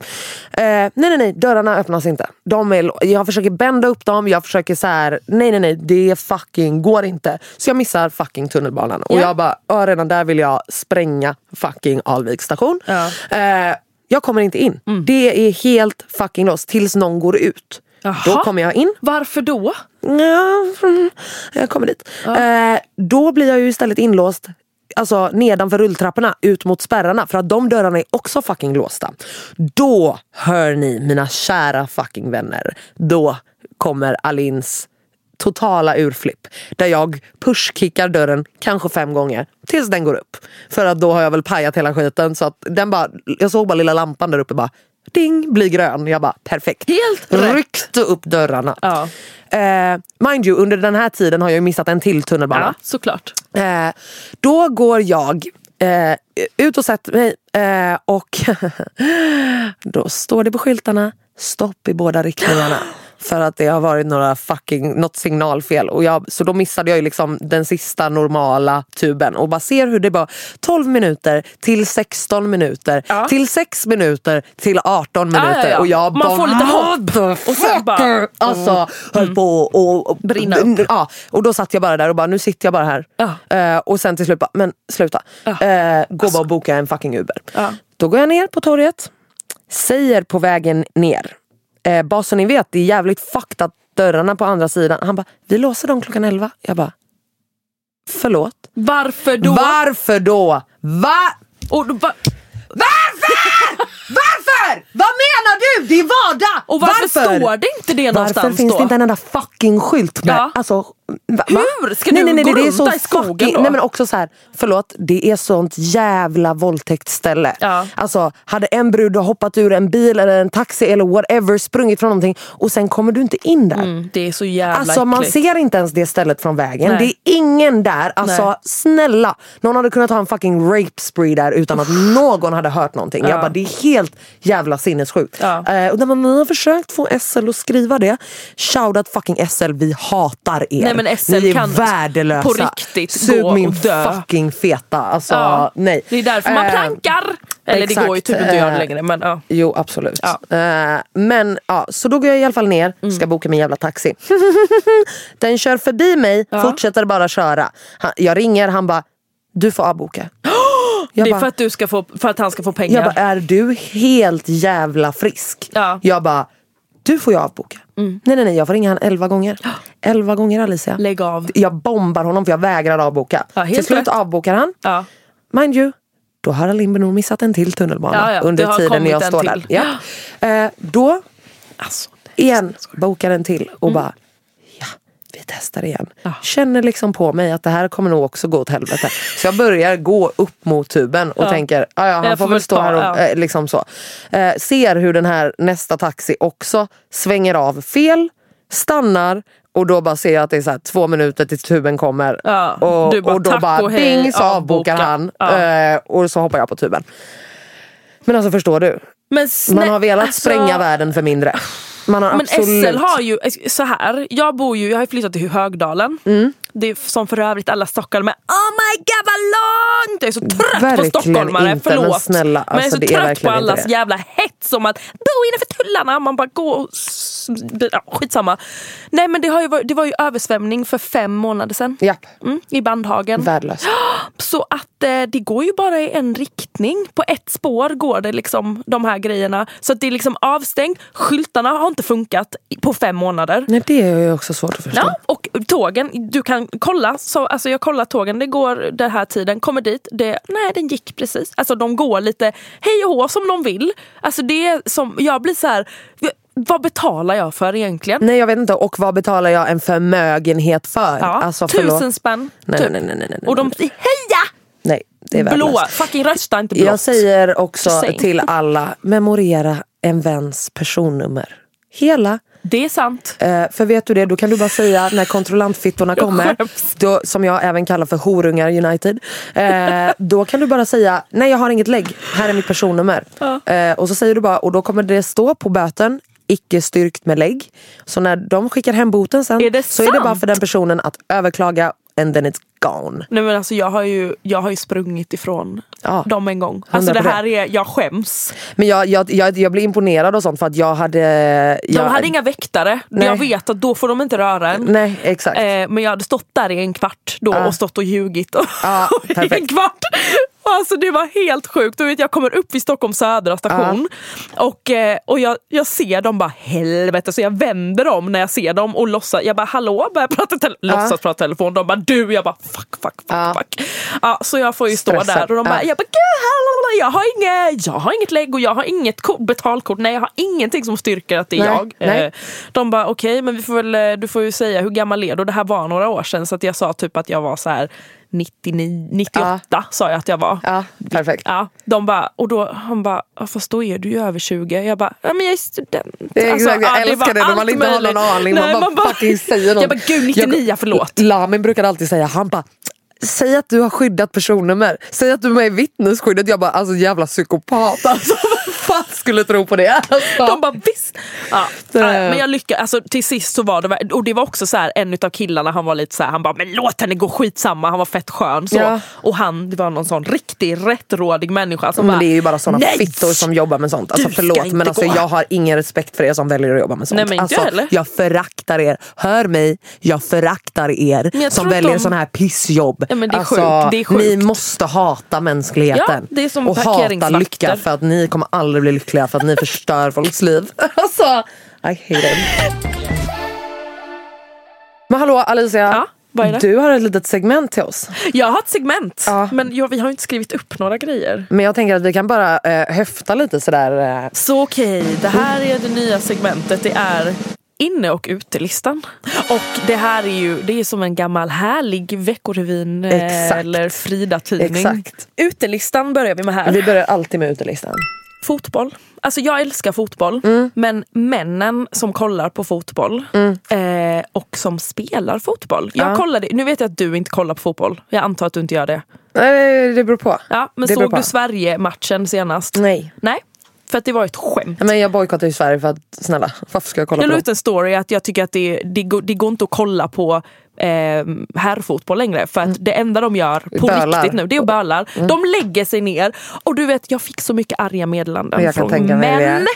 Eh, nej nej nej, dörrarna öppnas inte. De är, jag försöker bända upp dem, jag försöker så här. nej nej nej det fucking går inte. Så jag missar fucking tunnelbanan. Och Ja. jag bara, ja, redan där vill jag spränga fucking Alvik station. Ja. Eh, jag kommer inte in. Det är helt fucking låst tills någon går ut. Jaha. Då kommer jag in. Varför då? Ja, mm, jag kommer dit. Eh, då blir jag ju istället inlåst Alltså nedanför rulltrapporna ut mot spärrarna för att de dörrarna är också fucking låsta. Då hör ni mina kära fucking vänner. Då kommer Alins totala urflipp. Där jag pushkickar dörren kanske fem gånger tills den går upp. För att då har jag väl pajat hela skiten så att den bara, jag såg bara lilla lampan där uppe bara ding, blir grön. Jag bara perfekt. Helt rätt. Ryckte upp dörrarna. Ja. Eh, mind you, under den här tiden har jag missat en till tunnelbana. Ja, såklart. Eh, då går jag eh, ut och sätter mig eh, och då står det på skyltarna stopp i båda riktningarna. För att det har varit några fucking, något signalfel. Och jag, så då missade jag ju liksom den sista normala tuben. Och bara ser hur det bara 12 minuter till 16 minuter Ja. till 6 minuter till 18 minuter. ja, ja. Och jag Man bara, får lite hopp. "What the Och sen bara- fucker?" Alltså höll på och, och Brinna upp. Ja, och då satt jag bara där och bara nu sitter jag bara här. Eh, och sen till slut bara, men sluta. Eh, gå bara och boka en fucking Uber. Då går jag ner på torget. Säger på vägen ner. Eh, bara så ni vet, det är jävligt fucked att dörrarna på andra sidan. Han bara, vi låser dem klockan 11. Jag bara, förlåt? Varför då? Varför då? Va? Och, då va- Varför? Varför? Vad menar du? Det är vardag! och varför, står det inte det någonstans Varför finns då? det inte en enda fucking skylt med? Ja. Alltså, va? Hur ska nej, du nej, nej, gå det är så i skogen fucking, då? Nej men också så här, förlåt, det är sånt jävla våldtäktsställe. Ja. Alltså, hade en brud hoppat ur en bil eller en taxi eller whatever, sprungit från någonting och sen kommer du inte in där. Mm, det är så jävla Alltså man äckligt. ser inte ens det stället från vägen. Nej. Det är ingen där. Alltså Nej. snälla. Någon hade kunnat ha en fucking rape spree där utan att någon hade hört någonting. Jag bara, det är helt jävla sinnessjukt. Ja. Eh, och när man har försökt få SL att skriva det. Shoutout fucking SL, vi hatar er. Nej, men SL Ni är kan värdelösa. på riktigt Sug gå min och dö. fucking feta. Alltså Ja. nej. Det är därför man Eh, plankar. Eller det går ju exakt, typ inte att göra eh, längre. Men, ja. Jo absolut. Ja. Eh, men ja, så då går jag i alla fall ner, Mm. ska boka min jävla taxi. Den kör förbi mig, fortsätter bara köra. Han, jag ringer, han bara, du får avboka. Jag det är bara, för att, du ska få, för att han ska få pengar. jag bara, är du helt jävla frisk? Ja. Jag bara, du får ju avboka. Nej nej nej, jag får ringa han elva gånger. Elva gånger Alicia. Lägg av. Jag bombar honom för jag vägrar avboka. Ja, Till slut avbokar han. Ja. Mind you, då har Alimber nog missat en till tunnelbana Ja, ja, under tiden jag står där. Ja. Eh, då Alltså, igen, bokar en till och Mm. bara vi testar igen. Känner liksom på mig att det här kommer nog också gå åt helvete. Så jag börjar gå upp mot tuben och Ja. tänker, "Ja, ja, han Jag får väl stå ta, här och ja. eh, liksom så. Eh, ser hur den här nästa taxi också svänger av fel, stannar och då bara ser jag att det är så här två minuter tills tuben kommer. Ja, och, bara, och då "Tack bara och hej, ding så avbokar avboka." han. Ja. Eh, och så hoppar jag på tuben. Men alltså förstår du? Man har velat alltså- spränga världen för mindre. Man har Men absolut... SL har ju, så här, jag bor ju, jag har flyttat till Högdalen. Mm. Det är som för övrigt alla stockholmare. Oh my god vad långt! Jag är så trött på Verkligen stockholmare, inte, förlåt. men snälla, men jag är alltså, så det är trött på verkligen inte allas jävla hets om att bo innanför tullarna. Man bara går och... Ja, skitsamma. Nej men det, har ju varit, det var ju översvämning för fem månader sedan. Japp, Mm, I Bandhagen. värdelöst. Så att eh, det går ju bara i en riktning. På ett spår går det liksom de här grejerna. Så att det är liksom avstängt. Skyltarna har inte funkat på fem månader. Nej det är ju också svårt att förstå. Ja, och tågen, du kan kolla. Så, alltså jag kollar tågen, det går den här tiden, kommer dit, det, nej den gick precis. Alltså de går lite hej och hå som de vill. Alltså det som, jag blir så här. Vad betalar jag för egentligen? Nej jag vet inte, och vad betalar jag en förmögenhet för? Ja, alltså, tusen spänn. Nej, typ. nej, nej, nej, nej, Och de heja! Nej, det är Blå, värdelöst. fucking rösta inte blått. Jag säger också saying. till alla, memorera en väns personnummer. Hela. Det är sant. Eh, för vet du det, då kan du bara säga när kontrollantfittorna kommer, då, som jag även kallar för horungar United. Eh, då kan du bara säga, nej jag har inget lägg, här är mitt personnummer. Eh, och så säger du bara, och då kommer det stå på böten, icke styrkt med lägg. Så när de skickar hem boten sen Är så är det bara sant? för den personen att överklaga and then it's gone. Nej men alltså jag har ju, jag har ju sprungit ifrån Ja. dem en gång. Alltså det 100%. här är, jag skäms. Men jag, jag, jag, jag blir imponerad och sånt för att jag hade... De Jag, hade inga väktare. Nej. Jag vet att då får de inte röra en. Nej exakt. Eh, men jag hade stått där i en kvart då Ja. och stått och ljugit. Och Ja, i en kvart. Alltså det var helt sjukt. Du vet, jag kommer upp vid Stockholms södra station och, eh, och jag, jag ser dem bara helvete så jag vänder om när jag ser dem och låtsas. Jag bara hallå, börjar prata tele- låtsas prata telefon. De bara du, jag bara fuck fuck fuck. Ja. fuck. Ja, så jag får ju stå Stressad. där och de bara, Ja. jag bara gud jag har, inget, jag har inget lägg och jag har inget kort, betalkort. Nej jag har ingenting som styrker att det är Nej, jag. nej. Eh, de bara okej men vi får väl, eh, du får ju säga hur gammal är du? Och Det här var några år sedan så att jag sa typ att jag var så här 99, 98 sa jag att jag var. Ja, perfekt. Ja, de bara, och då, han bara, "Ja, fast då är du ju över 20. Jag bara, ja men jag är student. Det är exakt, jag ja, älskar var det när man inte har någon möjligt. aning. Nej, man bara, fucking säger något. Jag bara, gud 99, förlåt. Lamin brukade alltid säga, han bara Säg att du har skyddat personnummer. Säg att du är med i vittnesskyddet. Jag bara, alltså jävla psykopat. Alltså, fan skulle tro på det? Alltså. De bara visst. Ja, men jag lyckades, alltså, till sist så var det, och det var också så här, en av killarna han var lite så här, han bara men låt henne gå skitsamma, han var fett skön så. Ja. Och han, det var någon sån riktig rättrådig människa som men bara, det är ju bara såna "Nej, fittor som jobbar med sånt. Alltså förlåt men alltså, gå." jag har ingen respekt för er som väljer att jobba med sånt. Nej, men inte alltså, jag heller. jag föraktar er. Hör mig, jag föraktar er som väljer de- såna här pissjobb. Ja, men det är alltså, sjukt, det är sjukt. Ni måste hata mänskligheten. Ja, det är som och hata lycka för att ni kommer aldrig bli lyckliga för att ni förstör folks liv. Alltså, I hate it. Men hallå Alicia, Ja, vad är det? du har ett litet segment till oss. Jag har ett segment Ja. men jag, vi har inte skrivit upp några grejer. Men jag tänker att vi kan bara eh, höfta lite sådär. Eh, Så okej, det här är det nya segmentet. Det är inne och utelistan. Och det här är ju det är som en gammal härlig Veckorevyn eh, Exakt. eller Frida-tidning. Utelistan börjar vi med här. vi börjar alltid med utelistan. Fotboll. Alltså jag älskar fotboll. Mm. Men männen som kollar på fotboll eh, och som spelar fotboll. Jag Ja. kollade, nu vet jag att du inte kollar på fotboll. Jag antar att du inte gör det. Nej, det beror på. Ja, men Det såg du Sverige-matchen senast? Nej. Nej, för att det var ett skämt. Men jag bojkottar ju Sverige för att snälla, varför ska jag kolla Jag på la dem? ut en story att jag tycker att det, det, går, det går inte att kolla på eh, herrfotboll längre. För att det enda de gör på Mm. Bölar. Mm. riktigt nu, det är bölar. De lägger sig ner. Och du vet, jag fick så mycket arga meddelanden från män.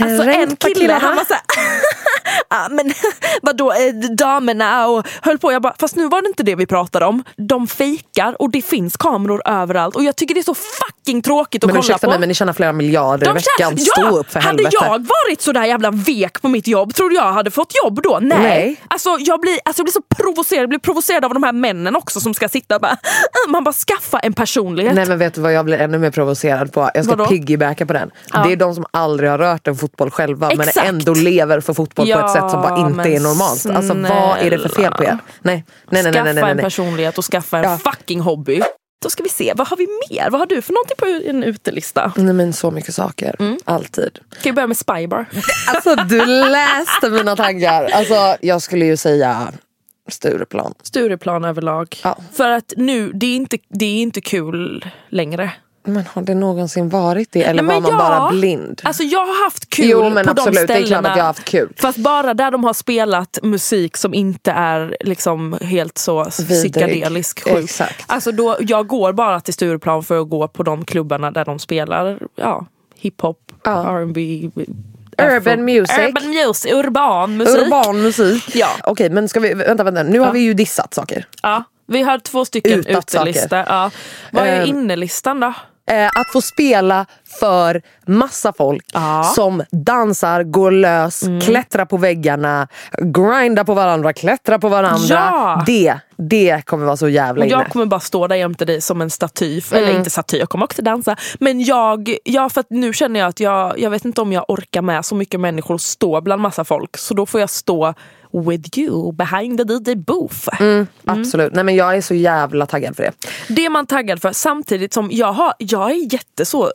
Alltså en kille, han var såhär, ah, men vadå eh, damerna och höll på. Jag bara, fast nu var det inte det vi pratade om. De fejkar och det finns kameror överallt. Och jag tycker det är så fucking tråkigt att Men kolla ursäkta på. mig men ni tjänar flera miljarder i veckan. tjänar- Stå upp för hade helvete. jag varit sådär jävla vek på mitt jobb, tror du jag hade fått jobb då? Nej. Nej. Alltså, jag, blir, alltså, jag blir så provocerad, jag blir provocerad av de här männen också som ska sitta och bara, "Ah", man bara skaffa en personlighet. Nej men vet du vad jag blir ännu mer provocerad på? Jag ska piggybacka på den. Ja. Det är de som aldrig har rört en fotboll själva men Exakt. ändå lever för fotboll på Ja, ett sätt som bara inte är normalt. Alltså vad är det för fel på er? Nej, nej, nej. nej, skaffa nej, nej, en nej. personlighet och skaffa en Ja. fucking hobby. Då ska vi se, vad har vi mer? Vad har du för någonting på en utelista? Nej men så mycket saker. Mm. Alltid. Kan vi börja med Spybar? Alltså du läste mina tankar. Alltså jag skulle ju säga Stureplan. Stureplan överlag. Ja. För att nu, det är, inte, det är inte kul längre. Men har det någonsin varit det? Eller Nej, var man ja. bara blind? Alltså jag har haft kul Jo, men på absolut, de det är ställena. klart att jag har haft kul. Fast bara där de har spelat musik som inte är liksom helt så Vidrig. psykedelisk sjuk. Exakt. Alltså då, jag går bara till Stureplan för att gå på de klubbarna där de spelar ja, hiphop, Ja. R&B Urban music. Urban music, urban musik. Urban musik. Ja. Okej men ska vi, vänta vänta. Nu har Ja. vi ju dissat saker. Ja, vi har två stycken Utat utelistor. Ja. Vad är Ehm, innelistan då? Eh, att få spela för massa folk Ja. Mm. som dansar, går lös, klättrar på väggarna, grindar på varandra, klättrar på varandra. Ja. Det, det kommer vara så jävla Och inne. jag kommer bara stå där jämte dig som en staty. Mm. Eller inte staty, jag kommer också dansa. Men jag, ja, för nu känner jag att jag, jag vet inte om jag orkar med så mycket människor och stå bland massa folk. Så då får jag stå with you behind the DJ booth. Mm. Absolut. Nej, men jag är så jävla taggad för det. Det är man taggad för samtidigt som jag, har, jag är jätte så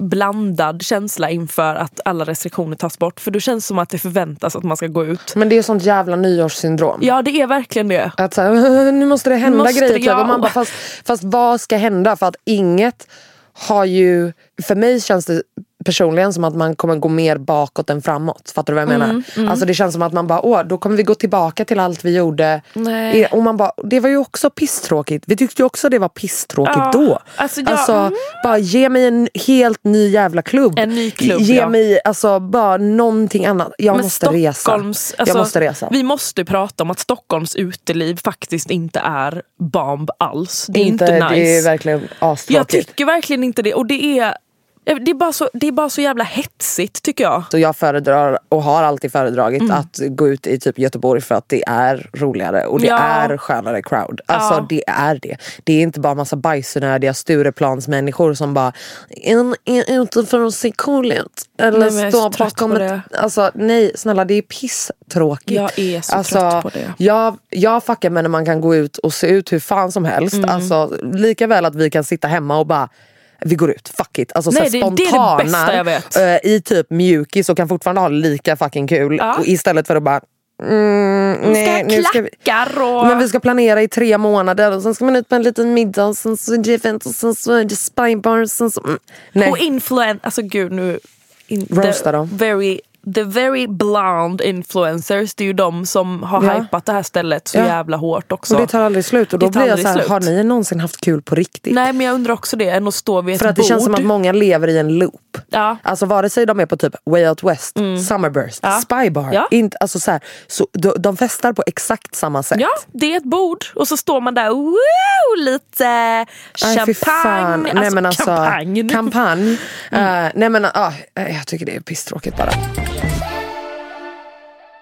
blandad känsla inför att alla restriktioner tas bort. För det känns som att det förväntas att man ska gå ut. Men det är sånt jävla nyårssyndrom. Ja det är verkligen det. Att så här, nu måste det hända Måste grejer. det, typ. Och man ja. bara, fast, fast vad ska hända? För att inget har ju, för mig känns det personligen som att man kommer gå mer bakåt än framåt. Fattar du vad jag menar? Alltså det känns som att man bara, åh då kommer vi gå tillbaka till allt vi gjorde. Nej. Och man bara, det var ju också pisstråkigt. Vi tyckte ju också det var pisstråkigt Ja, då. alltså jag- mm. bara ge mig en helt ny jävla klubb. En ny klubb, Ge ja. mig alltså bara någonting annat. Jag Men måste resa. Alltså, jag måste resa. Vi måste prata om att Stockholms uteliv faktiskt inte är bomb alls. Det är inte, inte, nice. Det är verkligen Jag astråkigt. tycker verkligen inte det. Och det är, det är, bara, så, det är bara så jävla hetsigt tycker jag. Så jag föredrar och har alltid föredragit Mm. att gå ut i typ Göteborg för att det är roligare och det Ja. är skönare crowd. Alltså Ja. det är det. Det är inte bara massa bajsnödiga Stureplansmänniskor som bara är, är ute för att se cool ut. Eller Nej, stå bakom ett... det. Alltså nej snälla det är pisstråkigt. Jag är så alltså, trött på det. Jag, jag fuckar med när man kan gå ut och se ut hur fan som helst. Mm. Alltså lika väl att vi kan sitta hemma och bara vi går ut, fuck it. Alltså Nej, här det- är det bästa jag vet. eh, i typ mjukis och kan fortfarande ha lika fucking kul. Ja. Och istället för att bara Mm, Vi ska nej, nu ska vi, och... men vi ska planera i tre månader och sen ska man ut på en liten middag och sen så är det event och sen så är det spybar och sen så... Mm, nej. Och influen... Alltså gud nu... In, Roasta dem. Very, the very blonde influencers, det är ju de som har Ja. hypat det här stället så Ja. jävla hårt också. och det tar aldrig slut och då Det blir jag så här, har ni någonsin haft kul på riktigt? Nej men jag undrar också det, än att stå vid ett För att det bord. känns som att många lever i en loop. Ja. Alltså vare sig de är på typ Way Out West, Summerburst, Ja. Spybar. Ja. Inte, alltså så här, så de, de festar på exakt samma sätt. Ja, det är ett bord och så står man där, woo, lite Nej, fy fan. champagne. Nej, Alltså, men alltså, champagne. Kampanj. Eh, nej men ah, jag tycker det är pisstråkigt bara.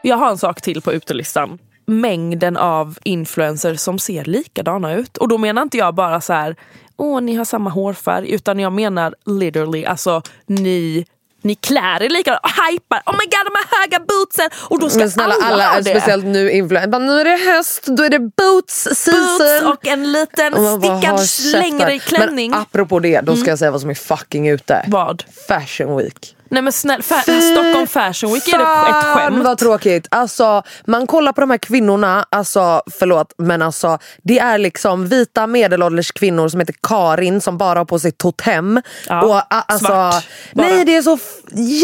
Jag har en sak till på utelistan. Mängden av influencers som ser likadana ut. Och då menar inte jag bara så här, åh ni har samma hårfärg. Utan jag menar literally, alltså ni, ni klär er likadant och hypar. Oh my god de här höga bootsen! Och då ska Men snälla alla, alla, ha det. speciellt nu influencer. Nu är det höst, då är det boots season. Boots och en liten Och stickad längre klänning. Men apropå det, då ska jag säga vad som är fucking ute. Vad? Fashion week. Nej men snälla, fa- Stockholm Fashion Week är det ett skämt. vad tråkigt. Alltså, man kollar på de här kvinnorna, alltså, förlåt men alltså det är liksom vita medelålders kvinnor som heter Karin som bara har på sig totem. Ja, och, alltså, svart bara. Mm. nej det är så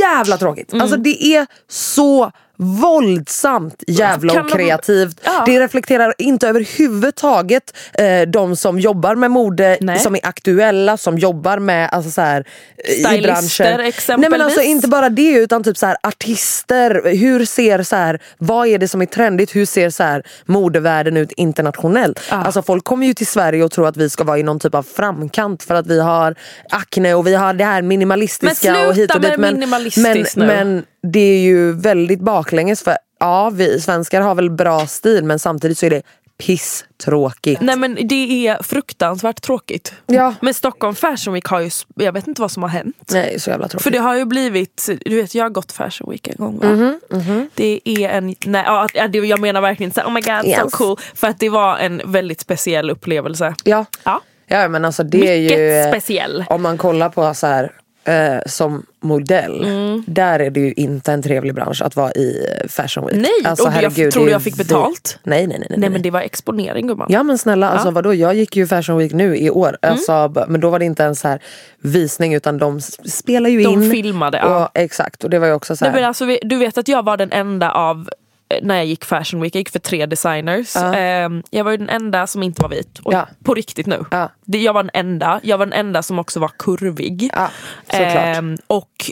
jävla tråkigt. Alltså det är så våldsamt jävla okreativt. Ja. Det reflekterar inte överhuvudtaget eh, de som jobbar med mode, Nej. som är aktuella, som jobbar med alltså, så här, i Stylister, branschen. exempelvis. Nej men alltså inte bara det utan typ så här, artister. Hur ser så här, vad är det som är trendigt? Hur ser så här, modevärlden ut internationellt? Alltså folk kommer ju till Sverige och tror att vi ska vara i någon typ av framkant för att vi har akne och vi har det här minimalistiska Men och hit och dit. minimalistiskt men, nu. men det är ju väldigt baklänges för ja, vi svenskar har väl bra stil men samtidigt så är det pisstråkigt. Nej men det är fruktansvärt tråkigt. Ja. Men Stockholm Fashion Week har ju, jag vet inte vad som har hänt. Nej, så jävla tråkigt. För det har ju blivit, du vet jag har gått Fashion Week en gång va? Mhm, Det är en, nej ja, det- jag menar verkligen så oh my god Yes. so cool. För att det var en väldigt speciell upplevelse. Ja. Ja. Ja men alltså det är Mycket ju eh, speciell. Om man kollar på så här eh, som modell, Mm. där är det ju inte en trevlig bransch att vara i eh, Fashion Week. Nej, alltså, och jag herregud, tror det är jag fick betalt. Nej nej nej. nej, Nej men det var exponering gumman. Ja men snälla, alltså, vadå? jag gick ju Fashion Week nu i år. Mm. Alltså, men då var det inte en så här visning utan de s- spelar ju De in. filmade, ja. och, Exakt, och det var ju också så Nej, här. men alltså, du vet att jag var den enda av när jag gick Fashion Week, jag gick för tre designers. Ehm, jag var den enda som inte var vit. Och Ja. På riktigt nu. Ja. Det, jag var den enda. Jag var den enda som också var kurvig. Ja, såklart. Ehm, och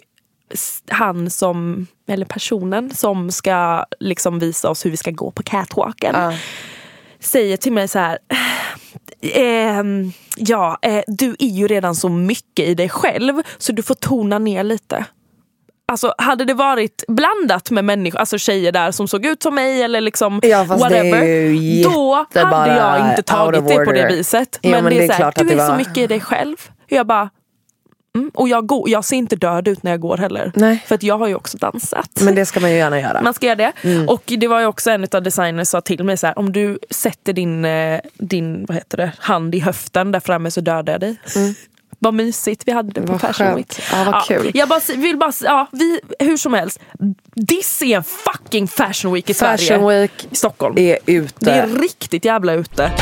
han som, eller personen som ska liksom visa oss hur vi ska gå på catwalken. Ja. Säger till mig så här. ehm, ja, eh, du är ju redan så mycket i dig själv så du får tona ner lite. Alltså hade det varit blandat med människor, alltså tjejer där som såg ut som mig eller liksom Ja, whatever. då hade jag inte tagit det på det viset. Jo, men, men det är, det är så här, klart att du är så var- mycket i dig själv. Jag bara, mm, och jag, går, jag ser inte död ut när jag går heller. Nej. För att jag har ju också dansat. Men det ska man ju gärna göra. Man ska göra det. Och det var ju också en av designers sa till mig så här, om du sätter din, eh, din vad heter det, hand i höften där framme så dödar jag dig. Vad mysigt vi hade det på Vad Fashion skönt. Week. Ja, vad kul. Jag bara, vill bara, ja, vi, hur som helst. Diss är en fucking Fashion Week i Fashion Sverige. Week I Stockholm. är ute. Det är riktigt jävla ute.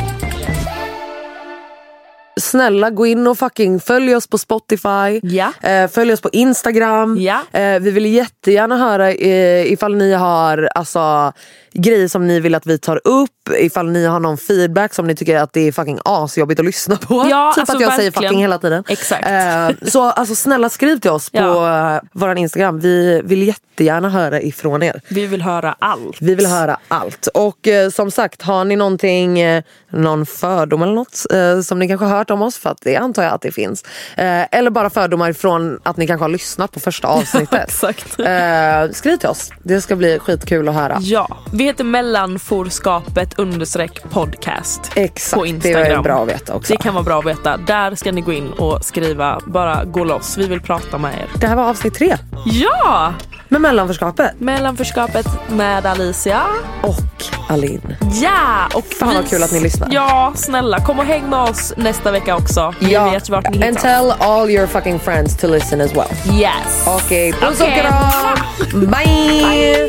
snälla gå in och fucking följ oss på Spotify. Ja. Eh, följ oss på Instagram. Ja. Eh, vi vill jättegärna höra eh, ifall ni har alltså, grejer som ni vill att vi tar upp. Ifall ni har någon feedback som ni tycker att det är fucking asjobbigt att lyssna på. Ja, typ alltså att jag säger verkligen. fucking hela tiden. Exakt. Eh, så alltså, snälla skriv till oss på Ja. eh, våran Instagram. Vi vill jättegärna höra ifrån er. Vi vill höra allt. Vi vill höra allt. Och eh, som sagt, har ni någonting, eh, någon fördom eller något eh, som ni kanske har hört om oss, för att det antar jag att det finns. Eh, eller bara fördomar från att ni kanske har lyssnat på första avsnittet. Exakt. Eh, skriv till oss. Det ska bli skitkul att höra. Ja, vi heter mellanforskapet understreck podcast Exakt, på det Instagram. är bra att veta också. Det kan vara bra att veta. Där ska ni gå in och skriva, bara gå loss. Vi vill prata med er. Det här var avsnitt tre Ja! med mellanförskapet Mellanforskapet med Alicia. och Alin. Ja! Och Fan vad vi- kul att ni lyssnar. Ja, snälla kom och häng med oss nästa vecka också. Ni vet vart ni and hittar oss. tell all your fucking friends to listen as well. Yes! Okej, puss och Okej. kram! Bye.